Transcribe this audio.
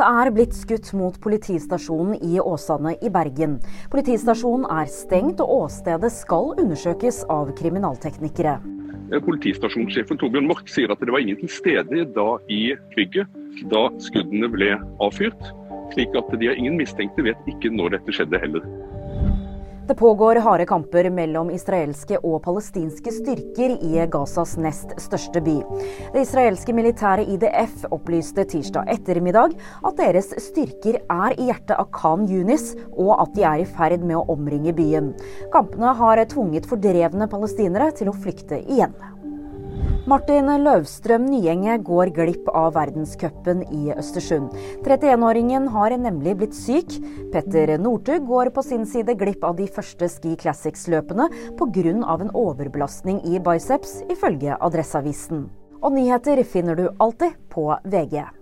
Det er blitt skutt mot politistasjonen i Åsane i Bergen. Politistasjonen er stengt, og åstedet skal undersøkes av kriminalteknikere. Politistasjonssjefen Torbjørn Mork sier at det var ingen til stede da i bygget da skuddene ble avfyrt. Slik at de har ingen mistenkte, vet ikke når dette skjedde heller. Det pågår harde kamper mellom israelske og palestinske styrker i Gazas nest største by. Det israelske militæret IDF opplyste tirsdag ettermiddag at deres styrker er i hjertet av Khan Yunis, og at de er i ferd med å omringe byen. Kampene har tvunget fordrevne palestinere til å flykte igjen. Martin Løvstrøm Nyenge går glipp av verdenscupen i Østersund. 31-åringen har nemlig blitt syk. Petter Northug går på sin side glipp av de første Ski Classics-løpene pga. en overbelastning i biceps, ifølge Adresseavisen. Og nyheter finner du alltid på VG.